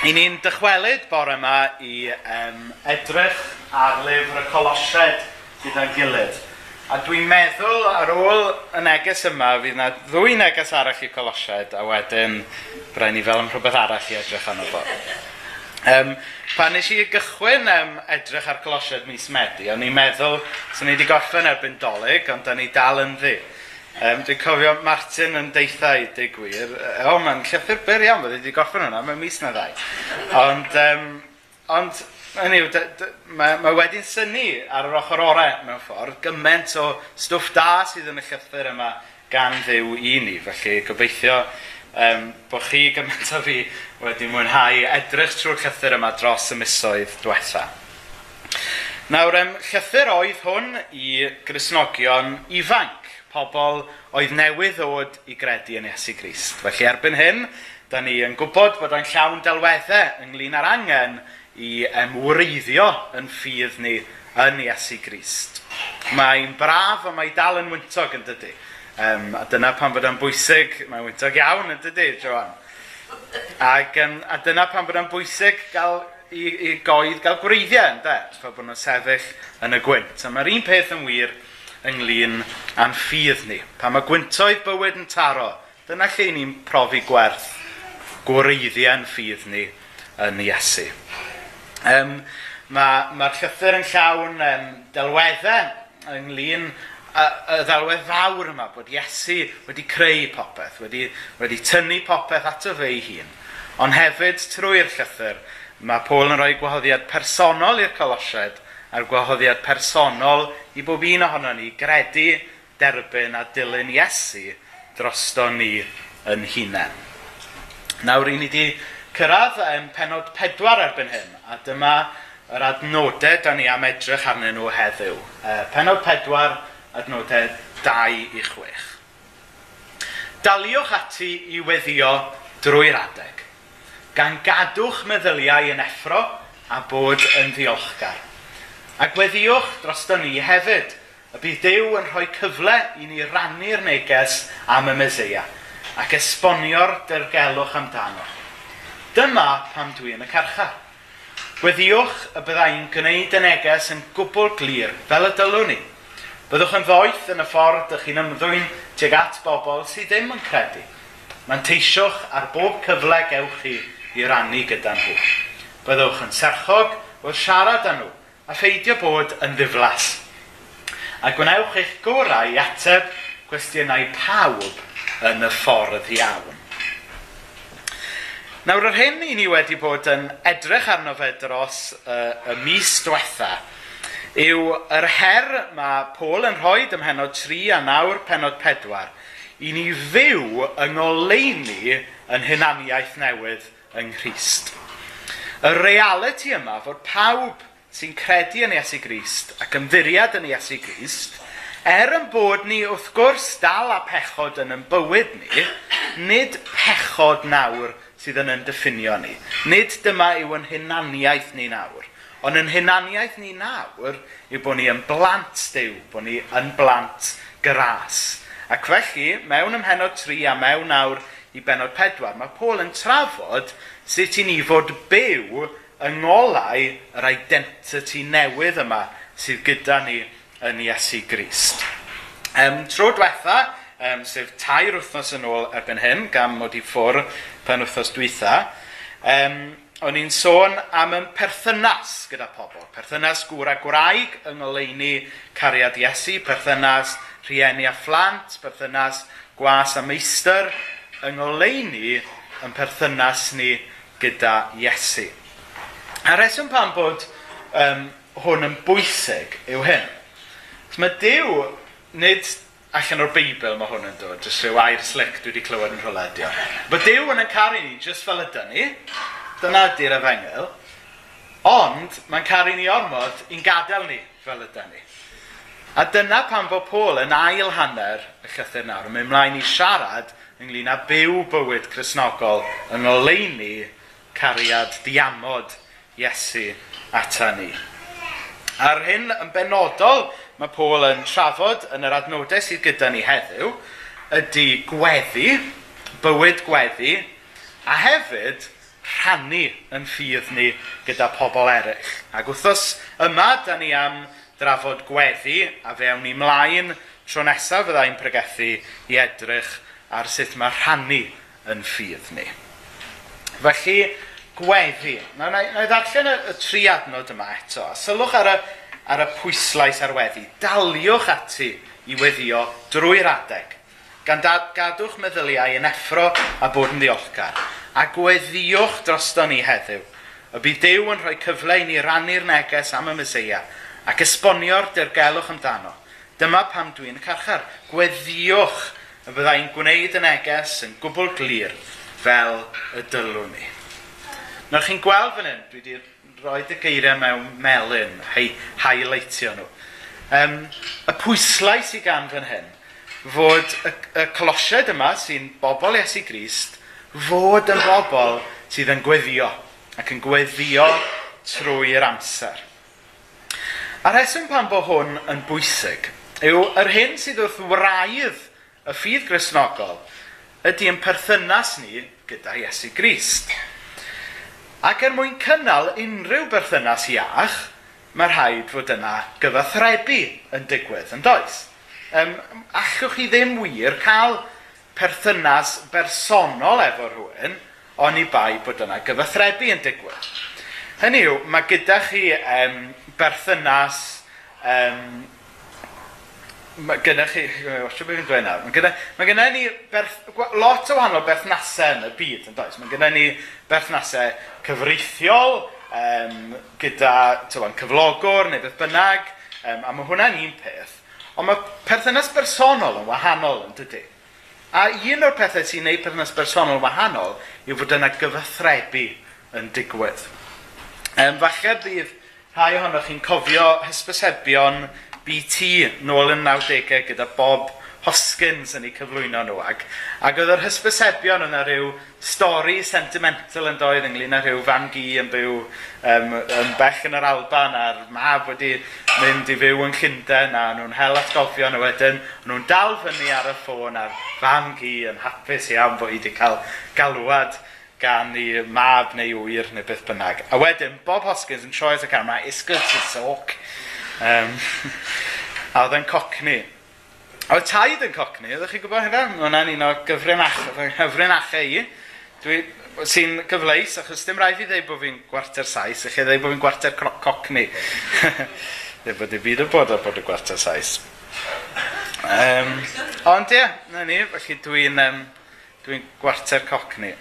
I ni'n dychwelyd bore yma i um, edrych ar lyfr y Colosied gyda'n gilydd. A dwi'n meddwl ar ôl y neges yma, fydd yna ddwy neges arall i Colosied, a wedyn rhaid ni fel am rhywbeth arall i edrych arno fo. Um, pan nes i gychwyn um, edrych ar Colosied mis Medi, o'n i'n meddwl, so ni wedi gorffen erbyn dolyg, ond da ni dal yn ddi. Um, dwi'n cofio Martin yn deithau, deu gwir. O, mae'n llyffur byr iawn, fyddi wedi goffin hwnna, mae'n mis na ddau. Ond, um, ond yw, mae, mae wedi'n syni ar yr ochr orau mewn ffordd, gymaint o stwff da sydd yn y llythyr yma gan ddiw i ni. Felly gobeithio um, bod chi gymaint o fi wedi mwynhau edrych trwy'r llythyr yma dros y misoedd diwetha. Nawr, em, llythyr oedd hwn i grisnogion ifanc, pobl oedd newydd ddod i gredu yn Iesu Grist. Felly erbyn hyn, da ni yn gwybod bod o'n llawn delweddau ynglyn â'r angen i emwreiddio yn ffydd ni yn Iesu Grist. Mae'n braf a mae dal yn wyntog yn dydy. Um, a dyna pan bod o'n bwysig, mae'n wyntog iawn yn dydy, Joan. Ac, um, a dyna pan bod o'n bwysig gael i, i goedd gael gwreiddiau, ynddo? Fel bod nhw'n sefyll yn y gwynt. A mae'r un peth yn wir ynglyn â'n ffydd ni. Pa mae gwyntoedd bywyd yn taro, dyna lle ni'n profi gwerth gwreiddiau'n ffydd ni yn Iesu. Um, Mae'r ma, ma llythyr yn llawn um, delweddau ynglyn y, y ddelwedd fawr yma bod Iesu wedi creu popeth, wedi, wedi tynnu popeth ato fe ei hun. Ond hefyd trwy'r llythyr, Mae Paul yn rhoi gwahoddiad personol i'r colosied a'r gwahoddiad personol i bob un ohono ni gredu, derbyn a dilyn Iesu drosto ni yn hunain. Nawr, i ni wedi cyrraedd yn penod pedwar erbyn hyn, a dyma yr adnodau da ni am edrych arnyn nhw heddiw. E, penod pedwar, adnodau 2 i 6. Daliwch ati i weddio drwy'r adeg gan gadwch meddyliau yn effro a bod yn ddiolchgar. A gweddiwch drosto ni hefyd y bydd Dyw yn rhoi cyfle i ni rannu'r neges am y Meseia ac esbonio'r dyrgelwch amdano. Dyma pam dwi yn y carchar. Gweddiwch y byddai'n gwneud y neges yn gwbl glir fel y dylwn ni. Byddwch yn ddoeth yn y ffordd ydych chi'n ymddwyn tuag at bobl sydd ddim yn credu. Manteisiwch ar bob cyfle gewch chi i rannu gyda nhw. Byddwch yn serchog wrth siarad â nhw a pheidio bod yn ddiflas. A gwnewch eich gorau i ateb cwestiynau pawb yn y ffordd iawn. Nawr, yr hyn i ni wedi bod yn edrych arno fe dros uh, y mis diwetha yw yr her mae Paul yn rhoi ym mhenod 3 a nawr penod 4 i ni fyw yng ngoleini yn hunaniaeth newydd yng Nghyst. Y reality yma fod pawb sy'n credu yn Iesu Grist ac ymddiriad yn Iesu Grist, er yn bod ni wrth gwrs dal a pechod yn yn bywyd ni, nid pechod nawr sydd yn yn diffinio ni. Nid dyma yw yn hunaniaeth ni nawr. Ond yn hunaniaeth ni nawr yw bod ni yn blant dew, bod ni yn blant gras. Ac felly, mewn ymhenod 3 a mewn nawr i benod pedwar, mae Paul yn trafod sut i ni fod byw yng ngolau yr identity newydd yma sydd gyda ni yn Iesu Grist. Um, tro diwetha, um, sef tair wythnos yn ôl erbyn hyn, gam mod i ffwr pen wythnos diwetha, um, o'n i'n sôn am yn perthynas gyda pobl. Perthynas gŵr a gwraig yng ngoleini cariad Iesu, perthynas rhieni a phlant, perthynas gwas a meistr, yng ngoleini yn perthynas ni gyda Iesu. A reswm pan bod um, hwn yn bwysig yw hyn. So mae Dyw, nid allan o'r Beibl mae hwn yn dod, jyst rhyw air slick dwi wedi clywed yn rholedio. Mae Dyw yn yn caru ni jyst fel ydyn ni, dyna ydy'r efengel, ond mae'n caru ni ormod i'n gadael ni fel ydyn ni. A dyna pan bod Paul yn ail hanner y llythyr nawr, yn mynd mlaen i siarad ynglyn â byw bywyd chrysnogol yng ngoleini cariad diamod Iesu ata ni. A'r hyn yn benodol mae Paul yn trafod yn yr adnodau sydd gyda ni heddiw ydy gweddi, bywyd gweddi, a hefyd rhannu yn ffydd ni gyda pobl eraill. Ac wrthos yma, da ni am drafod gweddi a fewn ni mlaen tro nesaf fyddai'n pregethu i edrych ar sut mae rhannu yn ffydd ni. Felly, gweddi. Na, na, na i ddarllen y, y tri adnod yma eto. Sylwch ar y, ar y pwyslais ar weddi. Daliwch ati i weddio drwy'r adeg. Gan dad, gadwch meddyliau yn effro a bod yn ddiolchgar. A gweddiwch drosto ni heddiw. Y bydd Dyw yn rhoi cyfle i ni rannu'r neges am y Mesoea ac esbonio'r dirgelwch amdano. Dyma pam dwi'n carchar. Gweddiwch y byddai'n gwneud y neges yn gwbl glir fel y dylwn ni. Nawr chi'n gweld fan hyn, dwi wedi rhoi y geiriau mewn melun, hei, highlightio nhw. Um, y pwyslais sydd gan fan hyn, fod y, y colosiaid yma sy'n bobl Iesu Grist, fod yn bobl sydd yn gweddio, ac yn gweddio trwy'r amser. A'r rheswm pan bod hwn yn bwysig yw yr hyn sydd wrth wraidd y ffydd grisnogol ydy yn perthynas ni gyda Iesu Grist. Ac er mwyn cynnal unrhyw berthynas iach, mae rhaid fod yna gyfathrebu yn digwydd yn does. Um, allwch chi ddim wir cael perthynas bersonol efo rhywun, ond i bai bod yna gyfathrebu yn digwydd. Hynny yw, mae gyda chi um, berthynas um, mae gyda chi, wasio beth fi'n dweud nawr, mae gyda, mae gyda ni berth, lot o wahanol berthnasau yn y byd, yn does? Mae gyda ni berthnasau cyfreithiol, um, gyda tywan, cyflogwr neu beth bynnag, um, a mae hwnna'n un peth. Ond mae perthynas bersonol yn wahanol yn dydy. A un o'r pethau sy'n gwneud perthynas bersonol wahanol yw fod yna gyfathrebu yn digwydd. Um, falle bydd rhai ohonoch chi'n cofio hysbysebion BT nôl yn 90au gyda Bob Hoskins yn ei cyflwyno nhw. Ag, ac oedd yr hysbysebion yna rhyw stori sentimental yn doedd ynglyn â rhyw fan gi yn byw um, yn bech yn yr Alban a'r mab wedi mynd i fyw yn Llundain a nhw'n hel atgofio nhw wedyn nhw'n dal fyny ar y ffôn a'r fan gi yn hapus iawn bod wedi cael galwad gan i mab neu wyr neu beth bynnag. A wedyn Bob Hoskins yn troi'r camera, it's good to talk. Um, a oedd e'n cocni. A oedd taid yn cocni, oeddech chi'n gwybod hynna? Mae hwnna'n un o gyfrinachau i. Dwi, sy'n gyfleis, achos dim rhaid i ddweud bod fi'n gwarter saes, eich ddweud bod fi'n gwarter cocni. Dwi bod i byd yn bod ar bod y gwarter saes. Um, ond ie, na ni, felly dwi'n um, dwi gwarter cocni.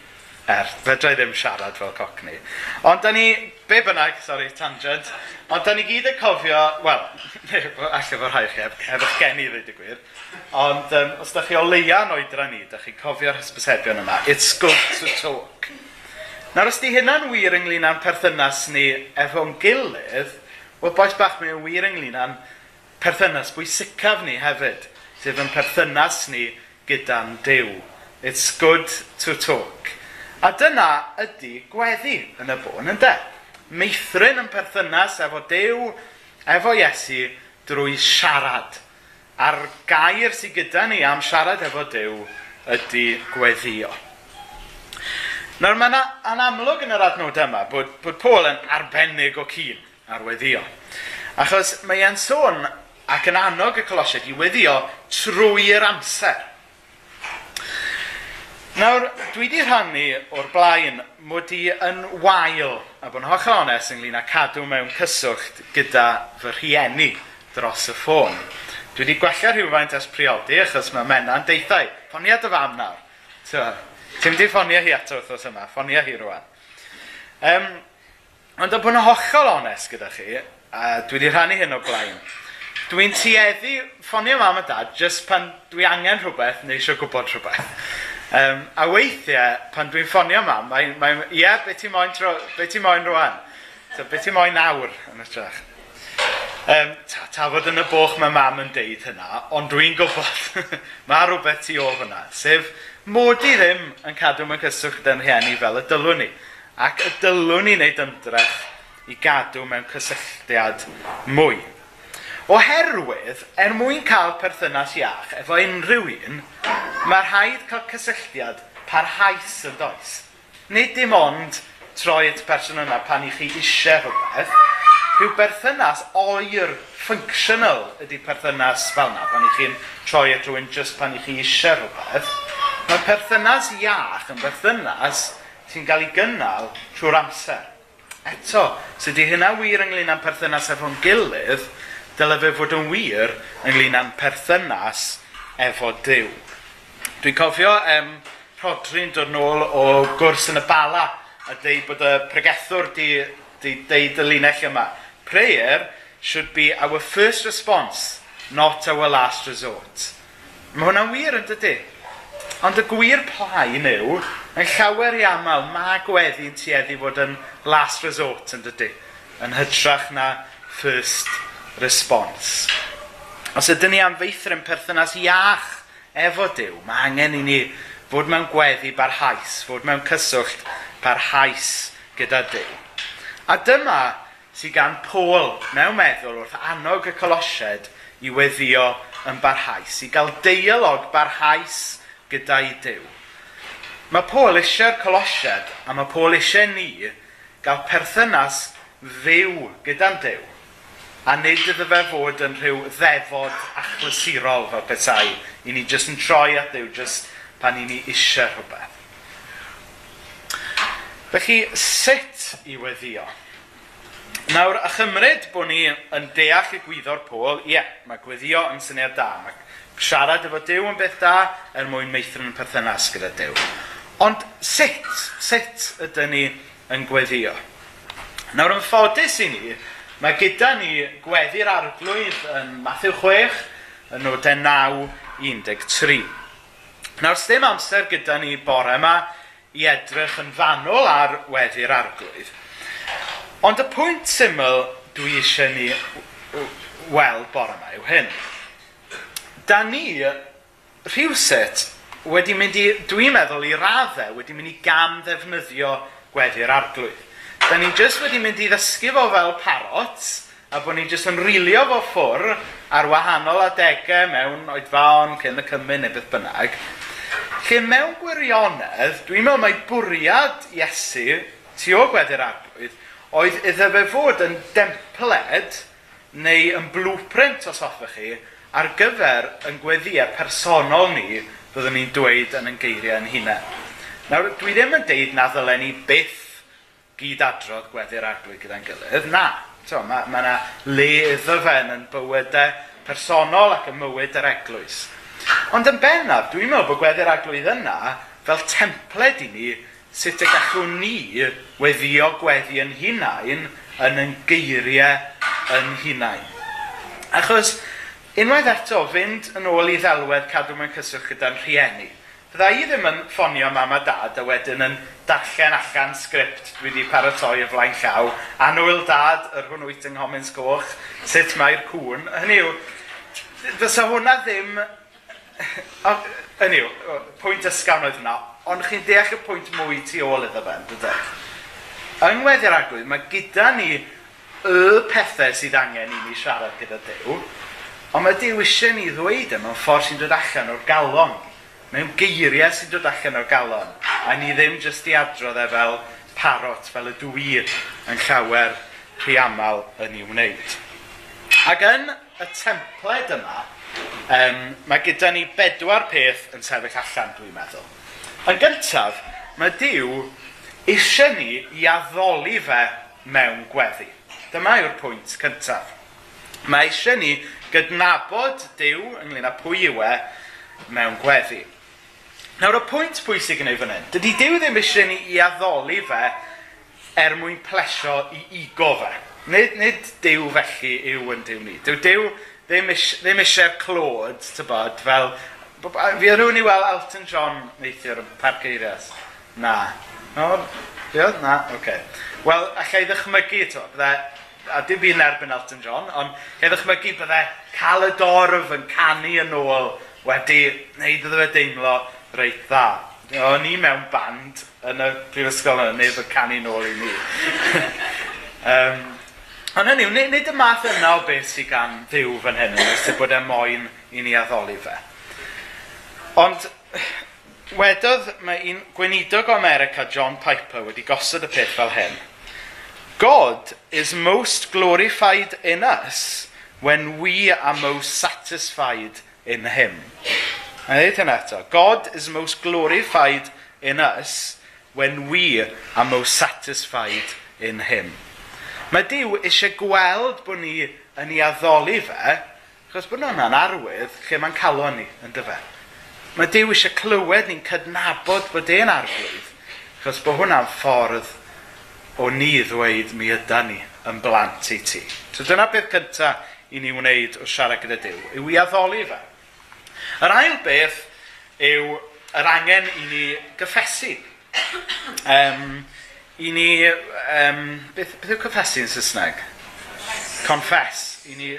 Er, fedra i ddim siarad fel cocni. Ond da ni be bynnag, sorry, tangent. Ond da ni gyd yn cofio, wel, allai fod rhai chi ef, efo geni ddweud y gwir. Ond um, os da chi o leia yn oedra ni, da chi'n cofio'r hysbysebion yma, it's good to talk. Nawr os di hynna'n wir ynglyn â'n perthynas ni efo'n gilydd, wel boes bach mae'n wir ynglyn â'n perthynas bwysicaf ni hefyd, sef yn perthynas ni gyda'n dew. It's good to talk. A dyna ydy gweddi yn y bôn, ynddo? meithrin yn perthynas efo Dew, efo Iesu, drwy siarad. A'r gair sydd gyda ni am siarad efo Dew ydy gweddio. Nawr mae yna anamlwg yn yr adnod yma bod, bod Paul yn arbennig o cyn ar weddio. Achos mae e'n sôn ac yn annog y colosiaid i weddio trwy'r amser. Nawr, dwi wedi rhannu o'r blaen mod i yn wael, a bod yn hollol onest ynglyn â cadw mewn cyswllt gyda fy rhieni dros y ffôn. Dwi wedi gwella rhywfaint as priodi achos mae mena'n deithau. Ffonia dy fam nawr. Ti'n mynd i ffonia hi ato wrthos yma, ffonia hi rwan. Um, ond o bod yn hollol onest gyda chi, a dwi wedi rhannu hyn o blaen, dwi'n tueddu ffonio mam a dad jyst pan dwi angen rhywbeth neu eisiau gwybod rhywbeth. Um, a weithiau, pan dwi'n ffonio mam, mae'n, mae, ie, yeah, beth ti'n moyn, tro, beth ti'n moyn rwan? So, beth ti'n moyn awr yn y trach? Um, ta, ta fod yn y boch mae mam yn deud hynna, ond dwi'n gwybod mae rhywbeth tu ôl hwnna, sef mod i ddim yn cadw mewn cyswllt yn rhieni fel y dylwn ni. Ac y dylwn ni wneud ymdrech i gadw mewn cysylltiad mwy. Oherwydd, er mwyn cael perthynas iach efo unrhyw un, mae rhaid cael cysylltiad parhaus yn does. Nid dim ond troi at person yna pan i chi eisiau rhywbeth, rhyw berthynas oer functional ydy perthynas fel yna, pan i chi'n troi at rhywun just pan i chi eisiau rhywbeth. Mae perthynas iach yn berthynas sy'n cael ei gynnal trwy'r amser. Eto, sydd wedi hynna wir ynglyn â perthynas efo'n gilydd, dyle fe fod yn wir ynglyn â'n perthynas efo Dyw. Dwi'n cofio um, Rodri'n dod nôl o gwrs yn y bala a dweud bod y pregethwr di, di deud y linell yma. Prayer should be our first response, not our last resort. Mae hwnna'n wir yn dydy. Ond y gwir plaen yw, yn llawer i aml, mae gweddi'n tueddu fod yn last resort yn dydy. Yn hytrach na first respons. Os ydyn ni am feithrin yn perthynas iach efo Dyw, mae angen i ni fod mewn gweddi barhaus, fod mewn cyswllt barhaus gyda Dyw. A dyma sydd gan Pôl mewn meddwl wrth annog y colosied i weddio yn barhaus, i gael deialog barhaus gyda'i Dyw. Mae Pôl eisiau'r colosiad a mae Pôl eisiau ni gael perthynas fyw gyda'n Dyw a nid iddo fe fod yn rhyw ddefod achlysurol fel petai. I ni jyst yn troi at ddiw jyst pan i ni eisiau rhywbeth. Felly, sut i weddio? Nawr, a chymryd bod ni yn deall y gwyddo'r pôl, ie, yeah, mae gweddio yn syniad da. Mae siarad efo Dyw yn beth da er mwyn meithrin yn perthynas gyda Dyw. Ond sut, sut ydym ni yn gweddio? Nawr, yn ffodus i ni, Mae gyda ni gweddi'r arglwydd yn Matthew 6, yn nodau 9, 13. Nawr, ddim amser gyda ni bore yma i edrych yn fanwl ar weddi'r arglwydd. Ond y pwynt syml dwi eisiau ni weld bore yma yw hyn. Da ni rhywsut wedi mynd i, dwi'n meddwl, i raddau wedi mynd i gam ddefnyddio gweddi'r arglwydd. Da ni jyst wedi mynd i ddysgu fo fel parot, a bod ni jyst yn rilio fo ffwr ar wahanol adegau mewn oedfaon, cyn y cymru neu beth bynnag. Lle mewn gwirionedd, dwi'n meddwl mai bwriad Iesu tu o gwedi'r arwydd, oedd iddo fe fod yn dempled neu yn blueprint os hoffech chi ar gyfer yn gweddiau personol ni byddwn ni'n dweud yn yn geiriau yn hunain. Nawr, dwi ddim yn deud na ddylen ni byth gyd-adrodd gweddi'r arglwydd gyda'n gilydd. Na, so, mae yna ma le iddo fe yn bywydau personol ac yn mywyd yr eglwys. Ond yn bennaf, dwi'n meddwl bod gweddi'r arglwydd yna fel templed i ni sut y gallwn ni weddio gweddi yn hunain yn yn geiriau yn hunain. Achos unwaith eto fynd yn ôl i ddelwedd cadw mewn cyswllt gyda'n rhieni. Fydda i ddim yn ffonio mam a dad a wedyn yn darllen allan sgript dwi wedi paratoi y flaen llaw. Anwyl dad, yr hwn wyt yng Nghomins Goch, sut mae'r cwn. Hynny yw, fysa hwnna ddim... Hynny yw, pwynt ysgawn oedd hwnna, ond chi'n deall y pwynt mwy tu ôl iddo fe, dydych? Yng Ngweddi'r Arglwydd, mae gyda ni y pethau sydd angen i ni siarad gyda Dyw, ond mae Dyw eisiau ni ddweud yma mewn ffordd sy'n dod allan o'r galon, mewn geiriau sy'n dod allan o'r galon. A ni ddim jyst i adrodd e fel parot, fel y dwi yn llawer rhy aml yn ei wneud. Ac yn y templed yma, um, mae gyda ni bedwar peth yn sefyll allan, dwi'n meddwl. Yn gyntaf, mae Dyw eisiau ni i addoli fe mewn gweddi. Dyma yw'r pwynt cyntaf. Mae eisiau ni gydnabod Dyw ynglyn â pwy yw e mewn gweddi. Nawr, y pwynt pwysig yn ei fan hyn, dydy Dyw ddim eisiau ni i addoli fe er mwyn plesio i ugo fe. Nid, nid Dyw felly yw yn Dyw ni. Dyw Dyw ddim, is, ddim eisiau clod, tybod, fel... Fi o'n rhywun i weld Elton John neithiwr yn Parc Eirias. Na. No, yeah, na, oce. Okay. Wel, allai ddychmygu to, bydde, a dim byd yn erbyn Elton John, ond allai ddychmygu bydde cael y dorf yn canu yn ôl wedi wneud iddo fe deimlo reit dda. O'n i mewn band yn y prifysgol yna, neu yn canu nôl i ni. um, ond hynny, nid, nid y math yna o beth sydd gan ddiw fan hyn, sydd bod e moyn i ni addoli fe. Ond wedodd mae un gweinidog o America, John Piper, wedi gosod y peth fel hyn. God is most glorified in us when we are most satisfied in him. A dweud hyn eto. God is most glorified in us when we are most satisfied in him. Mae Dyw eisiau gweld bod ni yn ei addoli fe, achos bod hwnna'n arwydd lle mae'n calon ni, yn dyfa. Mae Dyw eisiau clywed ni'n cydnabod bod e'n arwydd, achos bod hwnna'n ffordd o ni ddweud mi yda ni yn blant i ti. So dyna beth cyntaf i ni wneud o siarad gyda Dyw, yw i addoli fe. Yr ail beth yw yr angen i ni gyffesu. Um, I ni... Um, beth, beth yw cyffesu yn Saesneg? Confess. I ni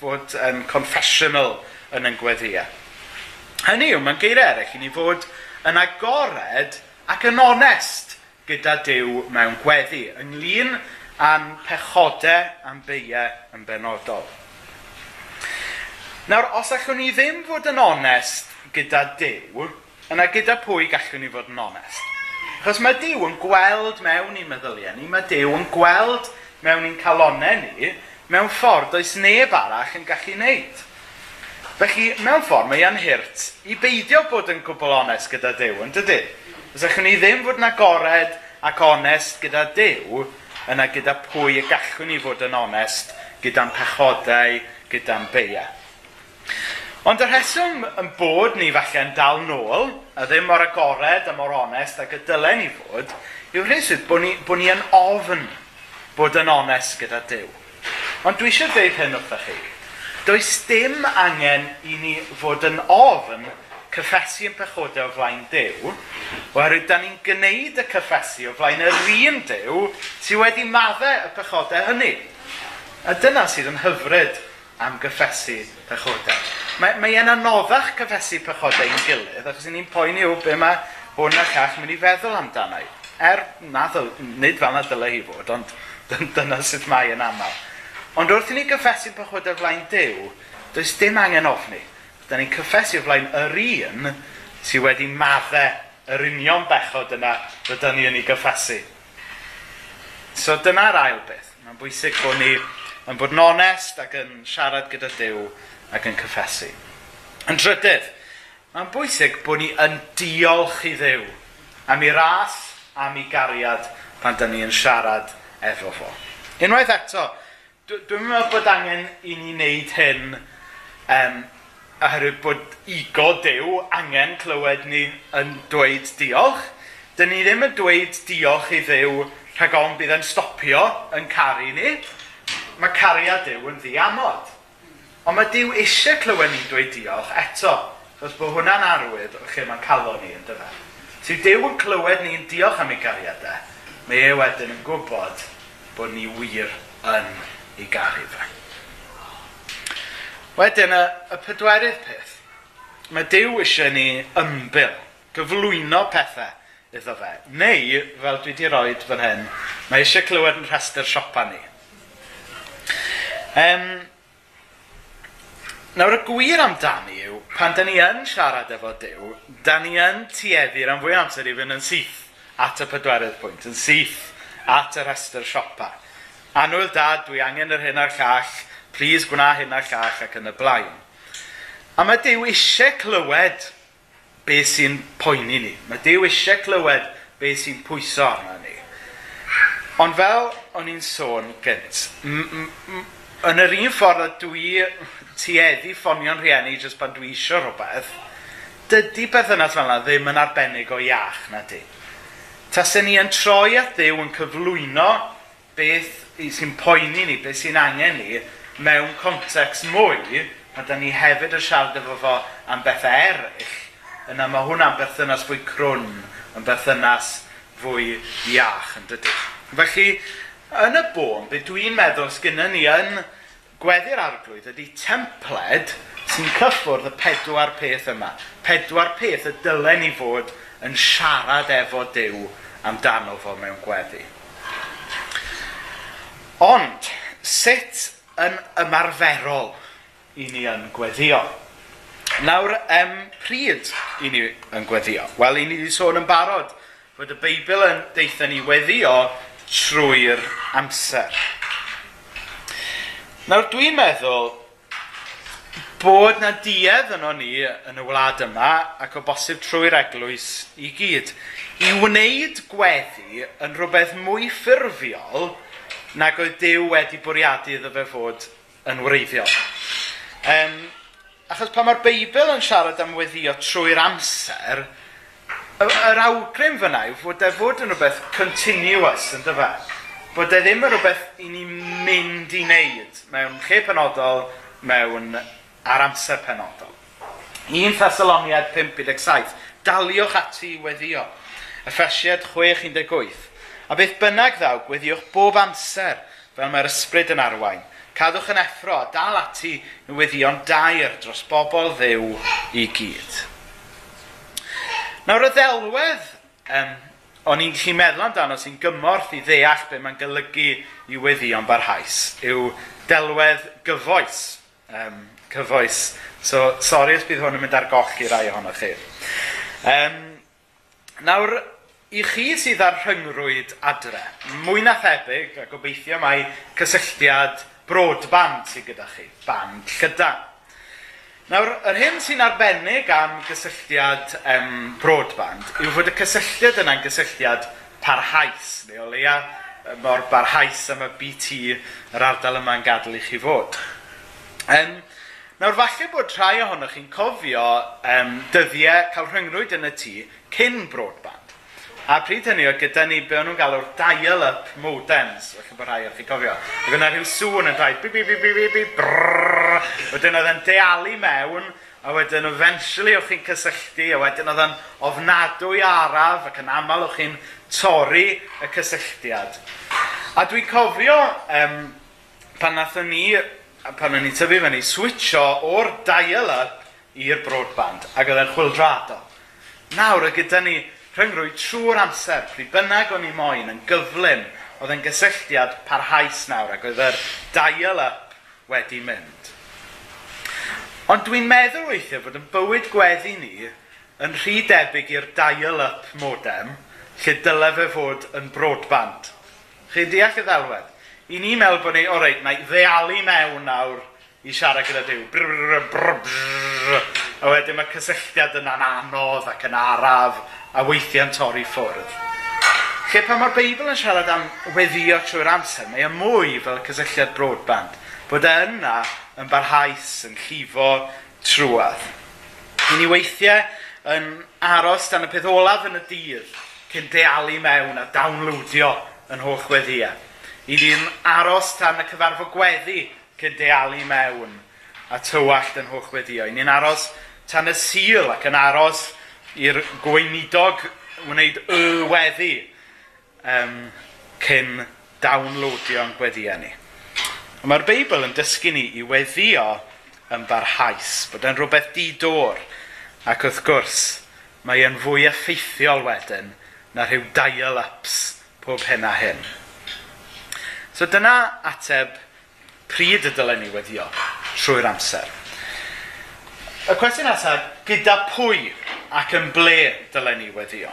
fod um, confessional yn yn gweddiau. Hynny yw, mae'n geir eraill i ni fod yn agored ac yn onest gyda Dyw mewn gweddi, ynglyn â'n pechodau a'n beiau yn benodol. Nawr, os allwn ni ddim fod yn onest gyda Dyw, yna gyda pwy gallwn ni fod yn onest? Chos mae Dyw yn gweld mewn i'n meddyliau ni, mae Dyw yn gweld mewn i'n calonau ni, mewn ffordd oes neb arall yn gallu wneud. Felly, mewn ffordd, mae e'n hirt i beidio bod yn gwbl onest gyda Dyw, yn dydy? Os allwn ni ddim fod yn agored ac onest gyda Dyw, yna gyda pwy y gallwn ni fod yn onest gyda'n pechodau, gyda'n beiau. Ond y rheswm yn bod ni falle yn dal nôl, a ddim mor agored a mor onest ac y dylen ni fod, yw'r rheswm bod ni, bod ni yn ofn bod yn onest gyda Dyw. Ond dwi eisiau dweud hyn wrthych chi. Does dim angen i ni fod yn ofn cyffesu yn pechodau o flaen Dyw, oherwydd da ni'n gwneud y cyffesu o flaen yr un Dyw sydd wedi maddau y pechodau hynny. A dyna sydd yn hyfryd am gyffesu pechodau. Mae, mae e'n anoddach cyffesu pechodau i'n gilydd, achos ni'n poeni o be mae hwn a llall mynd i feddwl amdano. Er nath o, nid fel na dylai hi fod, ond dyna sut mae yn aml. Ond wrth i ni gyffesu pechodau flaen Dyw, does dim angen ofni. Da ni'n cyffesu flaen yr un sydd wedi maddau yr union bechod yna rydyn ni yn ei gyffesu. So dyna'r ail beth. Mae'n bwysig bod ni yn bod yn onest ac yn siarad gyda Dyw ac yn cyffesu. Yn drydydd, mae'n bwysig bod ni yn diolch i Ddyw am ei ras am ei gariad pan da ni yn siarad efo fo. Unwaith eto, dwi'n meddwl bod angen i ni wneud hyn um, oherwydd bod ego dew angen clywed ni yn dweud diolch. Dyn ni ddim yn dweud diolch i ddew rhag ond bydd yn stopio yn caru ni, mae cariad Dyw yn ddiamod. Ond mae Dyw eisiau clywed ni'n dweud diolch eto, achos bod hwnna'n arwydd o lle mae'n calon ni yn dyfa. Ti Dyw yn clywed ni'n diolch am ei gariadau, mae e wedyn yn gwybod bod ni wir yn ei garu fe. Wedyn, y, y pedwerydd peth. Mae Dyw eisiau ni ymbil, gyflwyno pethau iddo fe. Neu, fel dwi wedi rhoi fan hyn, mae eisiau clywed yn rhestr siopa ni. Um, nawr y gwir amdani yw, pan da ni yn siarad efo Dyw, da ni yn tueddu'r am fwy amser i fynd yn syth at y pedwerydd pwynt, yn syth at y rhestr siopa. Anwyl dad, dwi angen yr hyn a'r llall, plis gwna hyn a'r llall ac yn y blaen. A mae Dyw eisiau clywed be sy'n poeni ni. Mae Dyw eisiau clywed be sy'n pwyso arna ni. Ond fel o'n i'n sôn gynt, yn yr un ffordd dwi tueddu ffonio'n rhieni jyst pan dwi eisiau rhywbeth, dydy berthynas fel yna ddim yn arbennig o iach na di. Tasyn ni yn troi at ddew yn cyflwyno beth sy'n poeni ni, beth sy'n angen ni, mewn context mwy, a da ni hefyd yn siarad efo fo am bethau eraill, yna mae hwnna'n berthynas fwy crwn, yn berthynas fwy iach yn dydy. Felly, yn y bôn, beth dwi'n meddwl sgynny ni yn gweddi'r arglwydd ydy templed sy'n cyffwrdd y pedwar peth yma. Pedwar peth y dylen ni fod yn siarad efo Dyw amdano fo mewn gweddi. Ond, sut yn ymarferol i ni yn gweddio? Nawr, em, pryd i ni yn gweddio? Wel, i ni wedi sôn yn barod fod y Beibl yn deitha ni weddio trwy'r amser. Nawr dwi'n meddwl bod na duedd yno ni yn y wlad yma ac o bosib trwy'r eglwys i gyd i wneud gweddi yn rhywbeth mwy ffurfiol nag oedd Dyw wedi bwriadu iddo fe fod yn wreiddiol. Um, achos pan mae'r Beibl yn siarad am weddio trwy'r amser, yr awgrym fyna yw fod e fod yn rhywbeth continuous yn dyfa. Bod e ddim yn rhywbeth i ni mynd i wneud mewn lle penodol, mewn ar amser penodol. 1 Thessaloniad 5.17 Daliwch ati i weddio. Effesiad 6.18 A beth bynnag ddaw, gweddiwch bob amser fel mae'r ysbryd yn arwain. Cadwch yn effro a dal ati newyddion dair dros bobl ddew i gyd. Nawr y ddelwedd um, o'n i'n gallu meddwl amdano sy'n gymorth i ddeall be mae'n golygu i weddion barhaus yw delwedd gyfoes. Um, cyfoes. So, sori os bydd hwn yn mynd ar goll i rai ohonoch chi. Um, nawr, i chi sydd ar rhyngrwyd adre, mwy na thebyg, a gobeithio mae cysylltiad broadband sydd gyda chi, band llydan. Nawr, yr hyn sy'n arbennig am gysylltiad um, broadband yw fod y cysylltiad yna'n gysylltiad parhaus, neu o leia mor barhaus am y BT yr ardal yma'n gadw i chi fod. Um, nawr, falle bod rhai ohonoch chi'n cofio um, dyddiau cael rhyngrwyd yn y tŷ cyn broadband. A pryd hynny oedd gyda ni be o'n nhw'n galw'r dial-up modems, felly bod rhai o'ch chi cofio. Ac yna rhyw sŵn yn rhaid, bi bi bi bi bi bi brrrr. Wedyn oedd yn dealu mewn, a wedyn eventually o'ch chi'n cysylltu, a wedyn oedd yn ofnadwy araf, ac yn aml o'ch chi'n torri y cysylltiad. A dwi'n cofio um, pan nathon ni, pan o'n i tyfu fyny, switcho o'r dial-up i'r broadband, ac oedd e'n chwildrado. Nawr, y gyda ni rhyngrwyd trwy'r amser, pryd bynnag o'n i moyn, yn gyflym, oedd yn gysylltiad parhaus nawr ac oedd yr dial-up wedi mynd. Ond dwi'n meddwl weithio fod yn bywyd gweddi ni yn rhy debyg i'r dial-up modem lle dyle fe fod yn broadband. Chi'n deall y ddelwedd? I ni meddwl bod ni, o reit, na i ddealu mewn nawr i siarad gyda Dyw. Brr, brr, brr, brr. A wedyn mae cysylltiad yn anodd ac yn araf a weithiau'n torri ffwrdd. Lle pan mae'r Beibl yn siarad am weddio trwy'r amser, mae yn mwy fel cysylltiad broadband, bod e yna yn barhaus, yn llifo trwad. Ni'n ni weithiau yn aros dan y peth olaf yn y dydd cyn dealu mewn a downloadio yn holl weddiau. I ni'n aros dan y cyfarfod gweddi cydealu mewn a tywallt yn hwchweddio. Ni'n aros tan y sil ac yn aros i'r gweinidog wneud y weddi um, cyn downloadio'n gweddiau ni. Mae'r Beibl yn dysgu ni i weddio yn barhaus, bod yn rhywbeth didor, ac wrth gwrs, mae yn fwy effeithiol wedyn na rhyw dial-ups pob hyn a hyn. So dyna ateb pryd y dylen ni weddio trwy'r amser. Y cwestiwn nesaf, gyda pwy ac yn ble dylen ni weddio?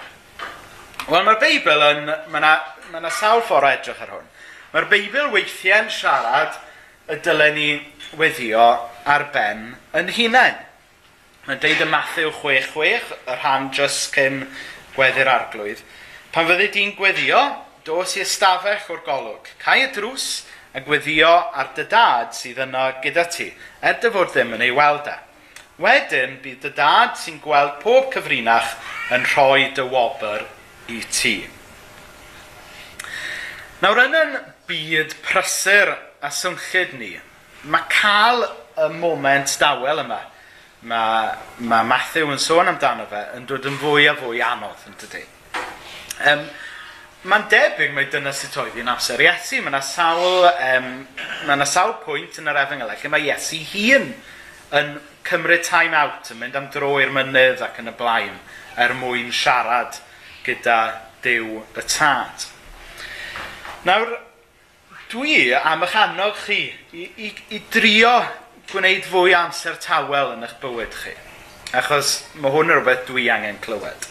Wel, mae'r Beibl yn... Mae yna ma, ma sawl ffordd o edrych ar hwn. Mae'r Beibl weithiau'n siarad y dylen ni weddio ar ben yn hunain. Mae'n deud y Matthew 6.6, y rhan just cyn gweddi'r arglwydd. Pan fyddi di'n gweddio, dos i ystafell o'r golwg. Cai y drws, a gweddio ar dy dad sydd yno gyda ti, er dy fod ddim yn ei weld e. Wedyn bydd dy dad sy'n gweld pob cyfrinach yn rhoi dy wobr i ti. Nawr yn yn byd prysur a swnllid ni, mae cael y moment dawel yma, mae, mae Matthew yn sôn amdano fe, yn dod yn fwy a fwy anodd yn dydy. Um, ehm, Mae'n debyg mae dyna sut oedd hi'n amser Iesu. Mae yna sawl, um, mae yna sawl pwynt yn yr efengyl lle mae Iesu hun yn cymryd time out, yn mynd am dro i'r mynydd ac yn y blaen, er mwyn siarad gyda Dyw y Tad. Nawr, dwi am eich annog chi i, i, i drio gwneud fwy amser tawel yn eich bywyd chi. Achos mae hwn yn rhywbeth dwi angen clywed.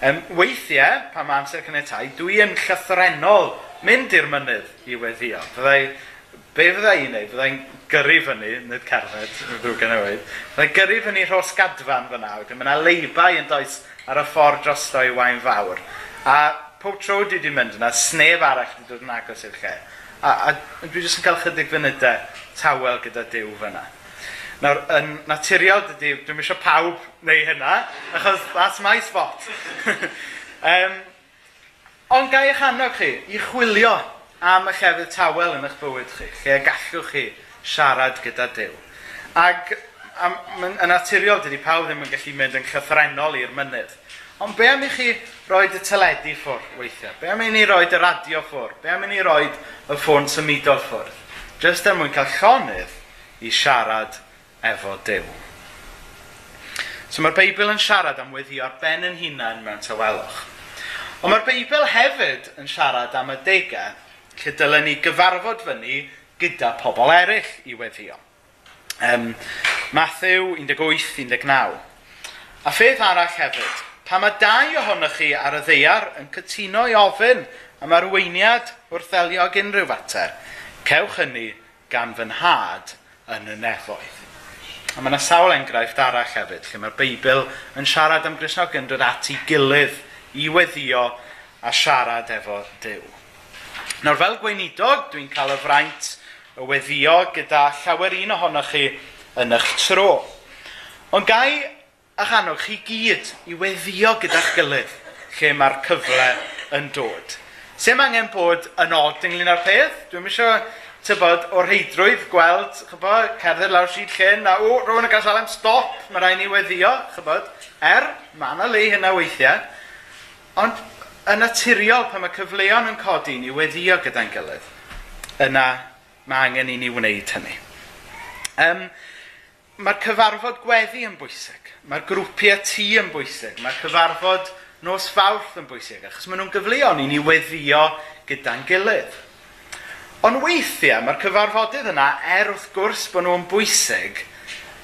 Um, weithiau, pan mae amser cynnetai, dwi yn llythrenol mynd i'r mynydd i weddio. Fyddai, be fydda i'n neud? Fyddai'n gyrru fyny, nid cerdded, ddrwg yn newid. Fyddai'n gyrru fyny rhos gadfan fyna, wedyn mae yna leibau yn does ar y ffordd drosto i wain fawr. A pob tro dwi wedi mynd yna, sneb arall wedi dod yn agos i'r lle. A, a dwi jyst yn cael chydig funudau tawel gyda diw fyna. Nawr, yn naturiol, dydy, dwi'n eisiau pawb neu hynna, achos that's my spot. um, ond gai eich annog chi i chwilio am y llefydd tawel yn eich bywyd chi, lle gallwch chi siarad gyda Dyw. Ac am, yn naturiol, dydy pawb ddim yn gallu mynd yn llythrenol i'r mynydd. Ond be am i chi roi y teledu ffwrdd weithiau? Be am i ni roi y radio ffwrdd? Be am i ni roi y ffôn symudol ffwrdd? Just er mwyn cael llonydd i siarad efo Dyw. So mae'r Beibl yn siarad am weddio ar ben yn hunain mewn tawelwch. Ond mae'r Beibl hefyd yn siarad am y degau lle dylen ni gyfarfod fyny gyda pobl eraill i weddio. Um, Matthew 18-19. A pheth arall hefyd, pa mae dau ohonych chi ar y ddeiar yn cytuno i ofyn am arweiniad wrth ddelio ag unrhyw fater, cewch hynny gan fy nhad yn y nefoedd. A mae yna sawl enghraifft arall hefyd, lle mae'r Beibl yn siarad am Gristnogion dod at ei gilydd i weddio a siarad efo Dyw. Nawr fel gweinidog, dwi'n cael y fraint y weddio gyda llawer un ohonoch chi yn eich tro. Ond gai a chanwch chi gyd i weddio gyda'ch gilydd lle mae'r cyfle yn dod. Sef angen bod yn od ynglyn â'r peth, dwi'n eisiau tybod, o'r heidrwydd gweld, chybod, cerdded lawr sydd llyn, a o, rhywun yn gael stop, mae rhaid ni weddio, chybod, er, mae yna le hynna weithiau, ond yn naturiol pan mae cyfleon yn codi ni weddio gyda'n gilydd, yna mae angen i ni wneud hynny. Um, mae'r cyfarfod gweddi yn bwysig, mae'r grwpiau tŷ yn bwysig, mae'r cyfarfod nos fawrth yn bwysig, achos maen nhw'n gyfleon i ni weddio gyda'n gilydd. Ond weithiau mae'r cyfarfodydd yna, er wrth gwrs bod nhw'n bwysig,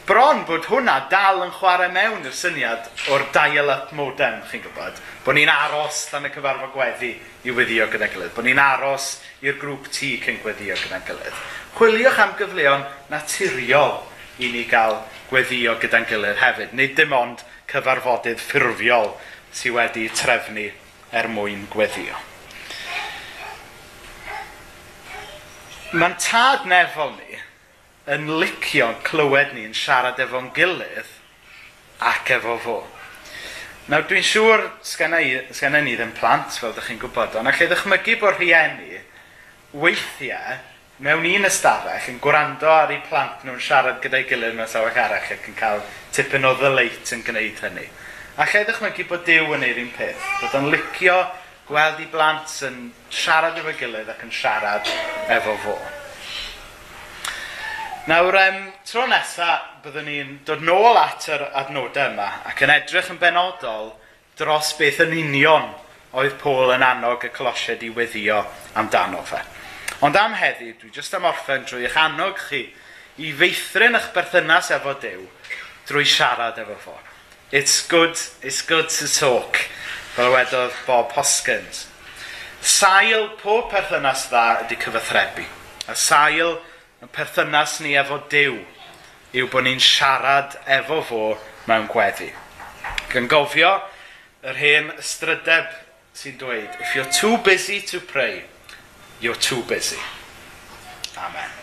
bron bod hwnna dal yn chwarae mewn i'r syniad o'r dial-up modem, chi'n gwybod, bod ni'n aros dan y cyfarfod gweddi i weddio gyda gilydd, bod ni'n aros i'r grŵp tŷ cyn gweddio gyda gilydd. Chwiliwch am gyfleon naturiol i ni gael gweddio gyda'n gilydd hefyd, nid dim ond cyfarfodydd ffurfiol sydd wedi trefnu er mwyn gweddio. Mae'n tad nefol ni yn licio clywed ni yn siarad efo'n gilydd ac efo fo. Nawr, dwi'n siŵr sgennau ni, ddim plant, fel ydych chi'n gwybod, ond allai ddechmygu bod rhieni weithiau mewn un ystafell yn gwrando ar eu plant nhw'n siarad gyda'i gilydd mewn sawach arall ac yn cael tipyn o ddyleit yn gwneud hynny. Allai ddechmygu bod Dyw yn ei un peth, bod o'n licio gweld i blant yn siarad efo gilydd ac yn siarad efo fo. Nawr, um, tro nesaf, byddwn ni'n dod nôl at yr adnodau yma ac yn edrych yn benodol dros beth yn union oedd Paul yn annog y colosiad i weddio amdano fe. Ond am heddi, dwi jyst am orffen drwy eich annog chi i feithrin eich berthynas efo Dyw drwy siarad efo fo. It's good, it's good to talk. Fel wedodd Bob Hoskins. Sail pob perthynas dda ydy cyfathrebu. A sail y perthynas ni efo Dyw yw bod ni'n siarad efo fo mewn gweddi. Gan gofio yr hen ystrydeb sy'n dweud, if you're too busy to pray, you're too busy. Amen.